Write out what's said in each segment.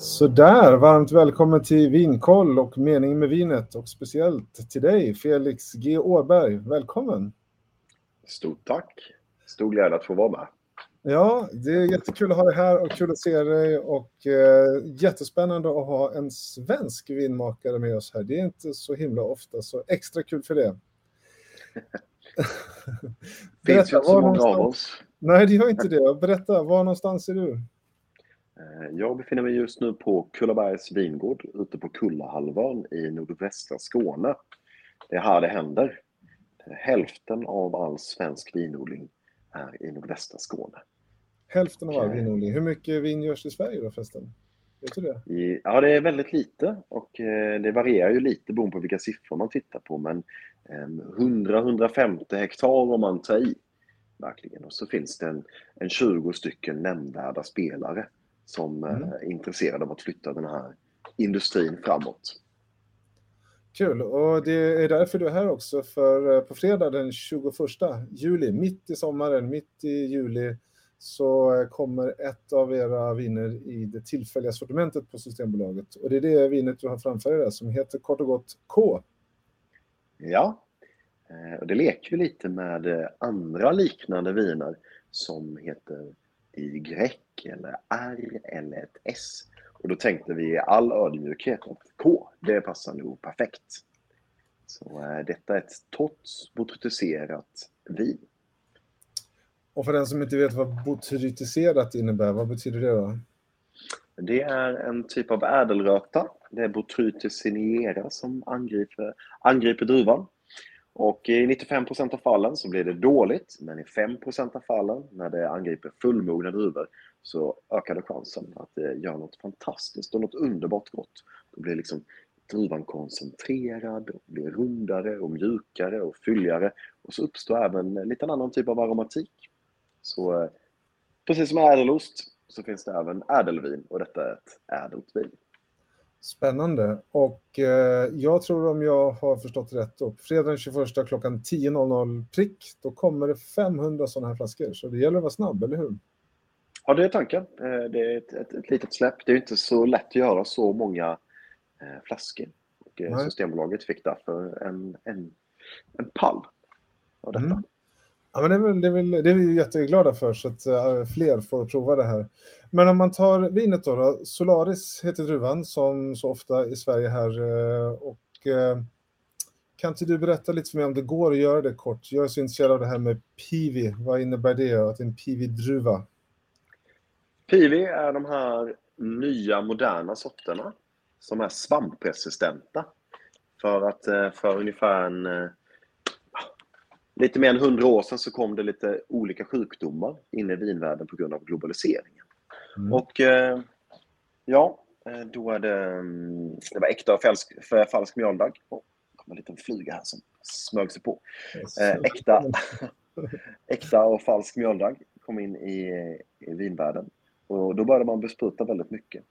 Sådär, varmt välkommen till Vinkoll och Meningen med vinet och speciellt till dig Felix G Åberg. Välkommen! Stort tack! Stor glädje att få vara med. Ja, det är jättekul att ha dig här och kul att se dig och eh, jättespännande att ha en svensk vinmakare med oss här. Det är inte så himla ofta, så extra kul för det. Finns ju inte så många av oss. Nej, det gör inte det. Berätta, var någonstans är du? Eh, jag befinner mig just nu på Kullabergs vingård ute på Kullahalvön i nordvästra Skåne. Det är här det händer. Hälften av all svensk vinodling är i nordvästra Skåne. Hälften av all vinodling. Hur mycket vin görs i Sverige då förresten? Vet du det? Ja, det är väldigt lite och eh, det varierar ju lite beroende på vilka siffror man tittar på. Men 100-150 ehm, hektar om man tar i. Verkligen. Och så finns det en, en 20 stycken nämnvärda spelare som mm. är intresserade av att flytta den här industrin framåt. Kul, och det är därför du är här också, för eh, på fredag den 21 juli, mitt i sommaren, mitt i juli, så kommer ett av era viner i det tillfälliga sortimentet på Systembolaget. Och det är det vinet du har framför dig som heter kort och gott K. Ja, eh, och det leker vi lite med eh, andra liknande viner som heter Y eller R eller ett S. Och då tänkte vi i all ödmjukhet att K, det passar nog perfekt. Så äh, detta är ett torrt botrytiserat vin. Och för den som inte vet vad botrytiserat innebär, vad betyder det då? Det är en typ av ädelröta. Det är botrytis som angriper, angriper druvan. Och i 95% av fallen så blir det dåligt, men i 5% av fallen när det angriper fullmogna druvor så ökar det chansen att det gör något fantastiskt och något underbart gott. Då blir liksom druvan koncentrerad, och blir rundare och mjukare och fylligare och så uppstår även en liten annan typ av aromatik. Så eh, precis som ädelost så finns det även ädelvin och detta är ett ädelt vin. Spännande. Och eh, jag tror om jag har förstått rätt då, fredag den 21 klockan 10.00 prick, då kommer det 500 sådana här flaskor. Så det gäller att vara snabb, eller hur? Ja, det är tanken. Eh, det är ett, ett, ett litet släpp. Det är inte så lätt att göra så många eh, flaskor. Och, eh, Systembolaget fick därför en, en, en pall av detta. Mm. Ja, men det, är väl, det, är väl, det är vi jätteglada för, så att uh, fler får prova det här. Men om man tar vinet då, då Solaris heter druvan, som så ofta i Sverige här. Uh, och uh, Kan inte du berätta lite för mig om det går att göra det kort? Jag är så intresserad av det här med pivi. Vad innebär det, att det är en pivi-druva? Pivi är de här nya moderna sorterna som är svampresistenta. För att för ungefär en lite mer än hundra år sedan så kom det lite olika sjukdomar in i vinvärlden på grund av globaliseringen. Mm. Och eh, ja, eh, då är det, mm, det var äkta och falsk, för falsk mjöldag. Oh, det kom en liten fluga här som smög sig på. Eh, äkta, äkta och falsk mjöldag kom in i, i vinvärlden. Och då började man bespruta väldigt mycket.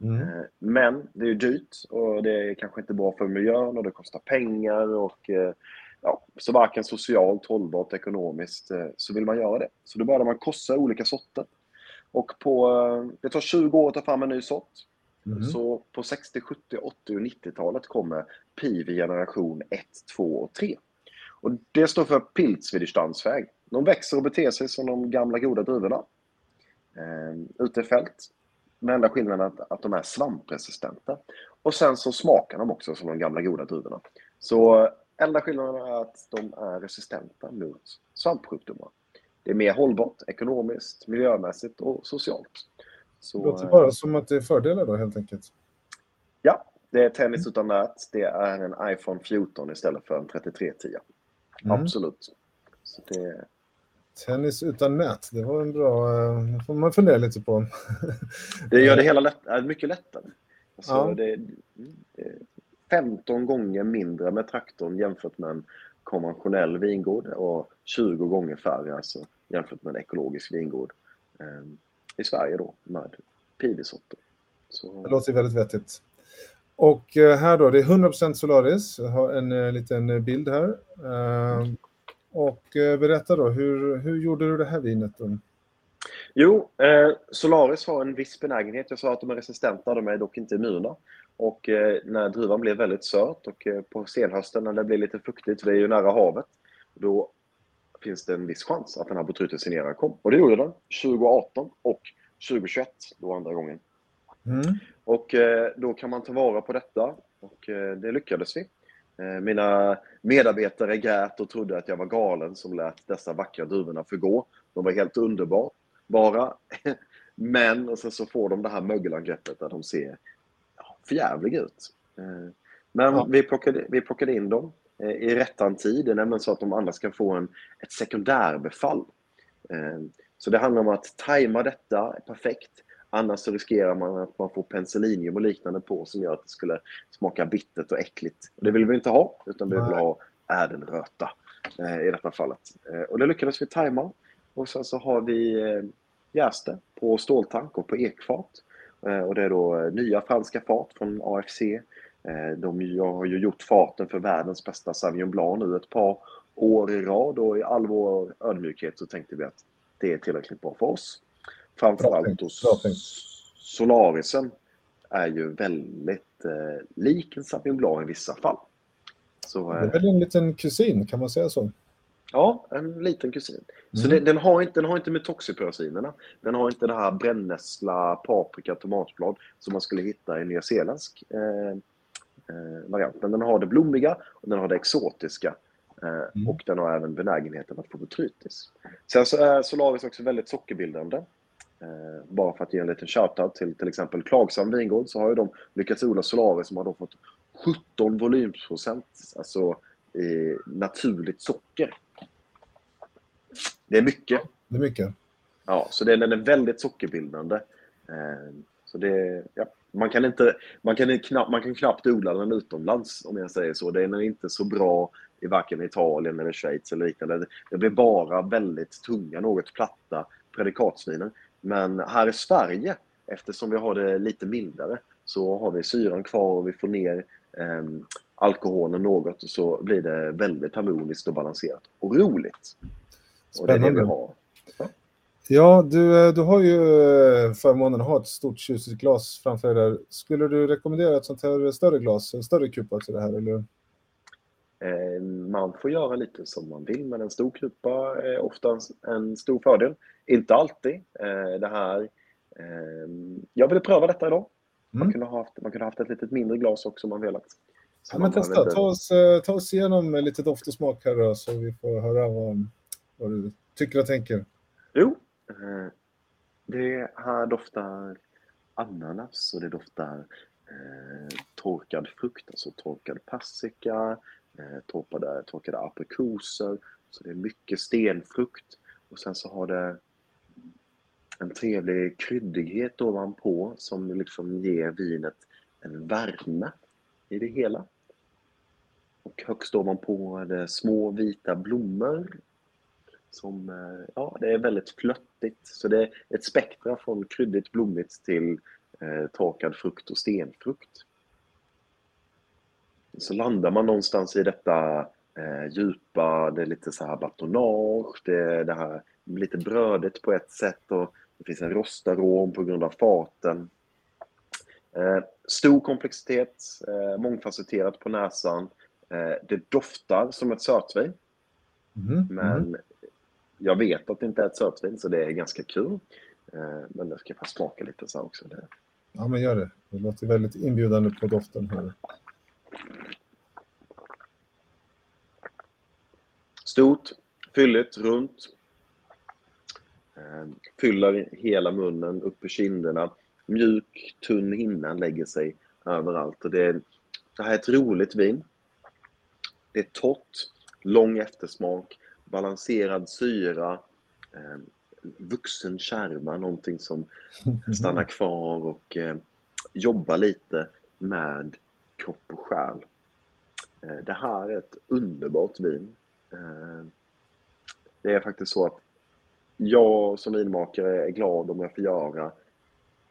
Mm. Eh, men det är dyrt och det är kanske inte bra för miljön och det kostar pengar och ja, så varken socialt, hållbart, ekonomiskt eh, så vill man göra det. Så då började man korsa olika sorter. Och på, eh, det tar 20 år att ta fram en ny sort. Mm. Så på 60, 70, 80 och 90-talet kommer Pivi generation 1, 2 och 3. Och det står för Pilzwiderstandsväg. De växer och beter sig som de gamla goda druvorna. Eh, ute i fält. Med enda skillnaden att, att de är svampresistenta. Och sen så smakar de också som de gamla goda druvorna. Så Enda skillnaden är att de är resistenta mot svampsjukdomar. Det är mer hållbart ekonomiskt, miljömässigt och socialt. Så, det låter bara som att det är fördelar då helt enkelt. Ja, det är tennis utan nät. Det är en iPhone 14 istället för en 3310. Mm. Absolut. Det... Tennis utan nät, det var en bra... Eh, det får man fundera lite på. det gör det hela lätt, mycket lättare. Alltså, ja. det, det, 15 gånger mindre med traktorn jämfört med en konventionell vingård och 20 gånger färre alltså, jämfört med en ekologisk vingård eh, i Sverige då med pivisorter. Så... Det låter väldigt vettigt. Och eh, här då, det är 100% Solaris. Jag har en eh, liten bild här. Ehm, och eh, berätta då, hur, hur gjorde du det här vinet? Då? Jo, eh, Solaris har en viss benägenhet. Jag sa att de är resistenta, de är dock inte immuna. Och eh, när druvan blir väldigt söt och eh, på senhösten när det blir lite fuktigt, för det är ju nära havet, då finns det en viss chans att den här botrytisineraren kom. Och det gjorde den 2018 och 2021, då andra gången. Mm. Och eh, då kan man ta vara på detta och det lyckades vi. Mina medarbetare grät och trodde att jag var galen som lät dessa vackra druvorna förgå. De var helt underbara. Bara. Men och sen så får de det här mögelangreppet där de ser ja, förjävliga ut. Eh, Men Ja. vi, plockade, vi plockade in dem eh, i rättan tid. Det är nämligen så att de andra ska få en, ett sekundärbefall. Eh, Så det handlar om att tajma detta perfekt. Annars så riskerar man att man får penicillinium och liknande på som gör att det skulle smaka bittert och äckligt. Det vill vi inte ha, utan vi vill ha ädelröta i detta fallet. Och det lyckades vi tajma. Och sen så har vi jäst det på ståltank och på ekfat. Eh, och det är då eh, nya franska fat från AFC. Eh, de har ju gjort faten för världens bästa Sauvignon Blanc nu ett par år i rad och i all vår ödmjukhet så tänkte vi att det är tillräckligt bra för oss. Framförallt då. Solarisen är ju väldigt eh, lik en Sauvignon Blanc i vissa fall. Så, Det är väl en liten kusin, kan man säga så? Ja, en liten kusin. Så Mm. det, den, har inte, den har inte metoxypyrosinerna. Den har inte det här brännässla, paprika, tomatblad som man skulle hitta i nyzeeländsk eh, eh, variant. Men den har det blommiga och den har det exotiska. Eh, Mm. Och den har även benägenheten att få botrytis. Sen så är Solaris också väldigt sockerbildande. Eh, bara för att ge en liten shoutout till till exempel Klagsam vingård så har ju de lyckats odla Solaris som har då fått 17 volymprocent alltså i naturligt socker. Det är mycket. Det är mycket. Ja, så den den är väldigt sockerbildande. Eh, Så det, ja, man, kan inte, man, kan knappt, man kan knappt odla den utomlands om jag säger så. Den är inte så bra i varken Italien eller Schweiz eller liknande. Det- Det blir bara väldigt tunga, något platta predikatsviner. Men här i Sverige, eftersom vi har det lite mildare, så har vi syran kvar och vi får ner eh, alkoholen något och så blir det väldigt harmoniskt och balanserat och roligt. Och det är det vi Spännande. har. Ja, du, eh, du har ju eh, förmånen att ha ett stort tjusigt glas framför dig där. Skulle du rekommendera ett sånt här större glas, en större kupa till det här? Eller? Eh, Man får göra lite som man vill, men en stor kupa är ofta en- stor fördel. Inte alltid. Det här, eh, jag ville pröva detta idag. Man Mm. kunde ha haft, man kunde ha haft ett litet mindre glas också om man velat. Så Ja, men testa, ta oss, ta oss igenom lite doft och smak här då, så vi får höra vad, vad du tycker och tänker. Jo, eh, det här doftar ananas och det doftar eh, torkad frukt, alltså torkad persika, eh, torkade, torkade aprikoser. Så det är mycket stenfrukt. Och sen så har det en trevlig kryddighet ovanpå som liksom ger vinet en värme i det hela. Och högst ovanpå är det små vita blommor som, eh, ja, det är väldigt flöttigt. Så det är ett spektra från kryddigt blommigt till eh, torkad frukt och stenfrukt. Så landar man någonstans i detta eh, djupa, det är lite så här batonage, det är det här lite brödigt på ett sätt och det finns en rostarom på grund av faten. Eh, stor komplexitet, eh, mångfacetterat på näsan. Eh, det doftar som ett sötvin. Mhm, Men. Jag vet att det inte är ett sötvin, så det är ganska kul. Eh, Men jag ska få smaka lite så också. Det- Ja, men gör det. Det låter väldigt inbjudande på doften. Här. Stort, fylligt, runt. Eh, Fyller hela munnen, upp i kinderna. Mjuk, tunn hinna lägger sig överallt. Och det, är, det här är ett roligt vin. Det är torrt, lång eftersmak, balanserad syra, eh, vuxen kärma, någonting som stannar kvar och eh, jobba lite med kropp och själ. Eh, det här är ett underbart vin. Eh, det är faktiskt så att jag som vinmakare är glad om jag får göra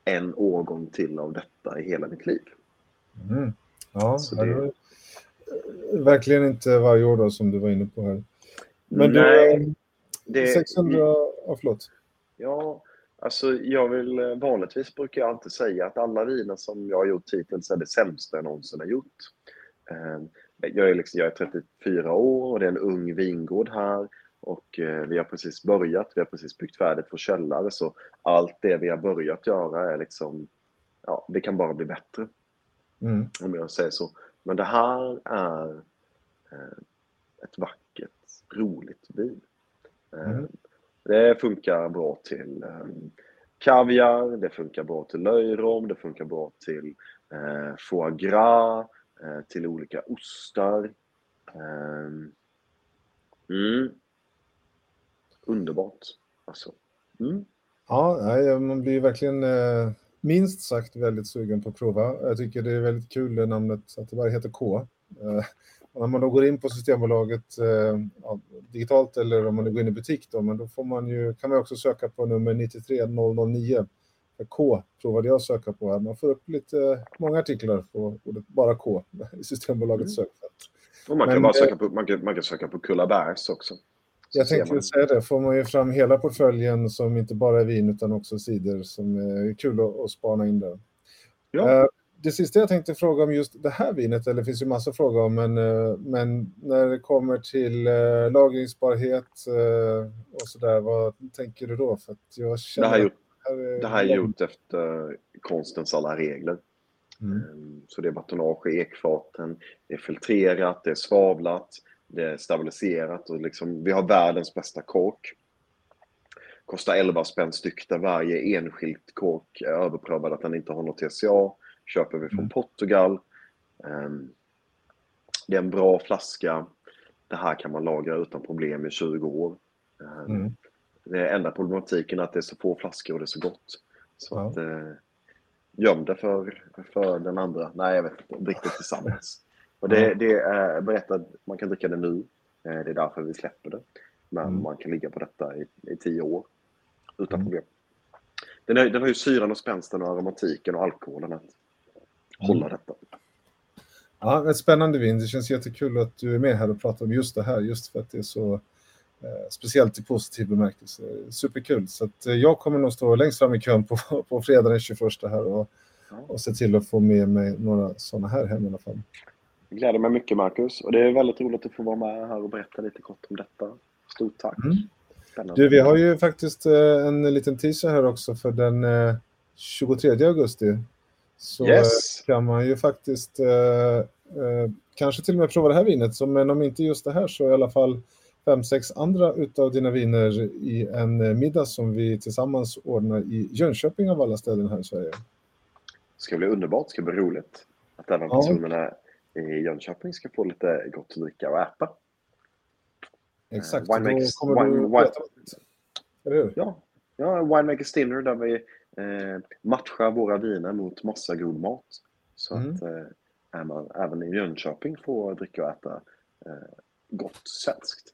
en årgång till av detta i hela mitt liv. Mm. Ja, det... verkligen inte varje år då, som du var inne på här. Men Nej, du, det, 600, ja, förlåt. Ja, Alltså, jag vill, eh, vanligtvis brukar jag alltid säga att alla viner som jag har gjort hittills är det sämsta jag någonsin har gjort. Eh, jag är, liksom, jag är 34 år och det är en ung vingård här och eh, vi har precis börjat, vi har precis byggt färdigt vår källare så allt det vi har börjat göra är liksom, ja, det kan bara bli bättre. Mm. Om jag säger så. Men det här är ett vackert, roligt vin. Mm. Det funkar bra till um, kaviar, det funkar bra till löjrom, det funkar bra till eh, foie gras, eh, till olika ostar. Eh, mm. Underbart. Alltså. Mm. Ja, man blir verkligen eh, minst sagt väldigt sugen på att prova. Jag tycker det är väldigt kul namnet att det bara heter K. Eh, när man då går in på Systembolaget eh, ja, digitalt eller om man går in i butik då, men då får man ju, kan man också söka på nummer 93009. K provade jag att söka på här. Man får upp lite, många artiklar på ordet bara K i Systembolagets mm. sökfält. Och man, kan men, söka på, man, kan, man kan söka på Kullabergs också. Jag tänkte man... säga det, får man ju fram hela portföljen som inte bara är vin utan också cider som är kul att, att spana in där. Ja. Det sista jag tänkte fråga om just det här vinet, eller det finns ju massa frågor om, men, eh, men när det kommer till äh, lagringsbarhet äh, och sådär, vad tänker du då? För att jag känner det här, gjort, det här är, är gjort efter konstens alla regler. Mm. Ehm, så det är batonage i ekfaten, det är filtrerat, det är svavlat, det är stabiliserat och liksom, vi har världens bästa kork. Kostar 11 spänn styck där varje enskild kork är överprövad att den inte har något TCA köper vi från mm. Portugal. Ehm, det är en bra flaska. Det här kan man lagra utan problem i 20 år. Ehm, mm. Det enda problematiken är att det är så få flaskor och det är så gott. Så ja. att, eh, göm det för, för den andra. Nej, jag vet inte. Drick det tillsammans. Och det, det är berättat, man kan dricka det nu. Eh, det är därför vi släpper det. Men mm. man kan ligga på detta i, i tio år utan mm. problem. Den, är, den har ju syran och spänsten och aromatiken och alkoholen. Att hålla mm. detta. Ja, ett spännande vin. Det känns jättekul att du är med här och pratar om just det här, just för att det är så eh, speciellt i positiv bemärkelse. Superkul. Så att, eh, jag kommer nog stå längst fram i kön på, på fredag den 21 här och, och se till att få med mig några sådana här hem i alla fall. Det gläder mig mycket Marcus och det är väldigt roligt att få vara med här och berätta lite kort om detta. Stort tack. Mm. Du, vi har ju faktiskt eh, en liten teaser här också för den 23 augusti så yes. kan man ju faktiskt eh, eh, kanske till och med prova det här vinet. Så, men om inte just det här så i alla fall fem, sex andra utav dina viner i en middag som vi tillsammans ordnar i Jönköping av alla ställen här i Sverige. Det ska bli underbart, det ska bli roligt att även personerna ja. i Jönköping ska få lite gott att dricka och äta. Exakt, uh, Winemakers, kommer wine, du wine, wine, Ja, ja, Winemakers Dinner där vi eh, matcha våra viner mot massa god mat. Så mm. att eh, man även i Jönköping får dricka och äta eh, gott svenskt.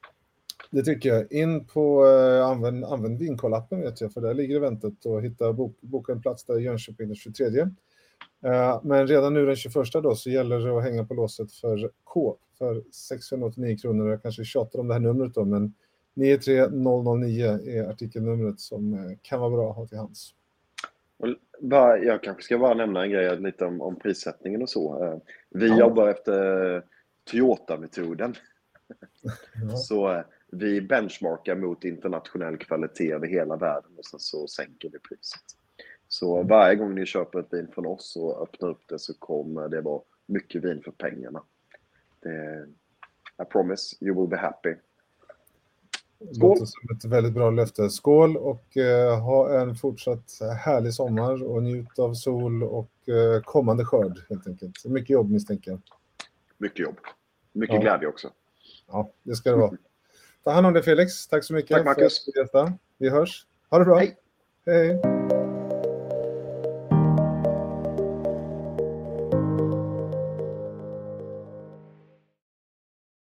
Det tycker jag. In på eh, använd, använd vinkollappen vet jag, för där ligger eventet och hitta bok, boka en plats där i Jönköping den 23. Eh, men redan nu den 21 då så gäller det att hänga på låset för K för 689 kronor. Jag kanske tjatar om det här numret då, men 93009 är artikelnumret som eh, kan vara bra att ha till hands. Bara, jag kanske ska bara nämna en grej lite om, om prissättningen och så. Eh, vi ja. jobbar efter Toyota-metoden. Ja. Så eh, vi benchmarkar mot internationell kvalitet över hela världen och sen så sänker vi priset. Så mm. varje gång ni köper ett vin från oss och öppnar upp det så kommer det vara mycket vin för pengarna. Det, I promise you will be happy. Det låter som ett väldigt bra löfte. Skål och eh, ha en fortsatt härlig sommar och njut av sol och eh, kommande skörd helt enkelt. Mycket jobb misstänker jag. Mycket jobb. Mycket ja. glädje också. Ja, det ska det vara. Ta hand om dig Felix. Tack så mycket Tack Marcus. för att Vi hörs. Ha det bra. Hej. Hej.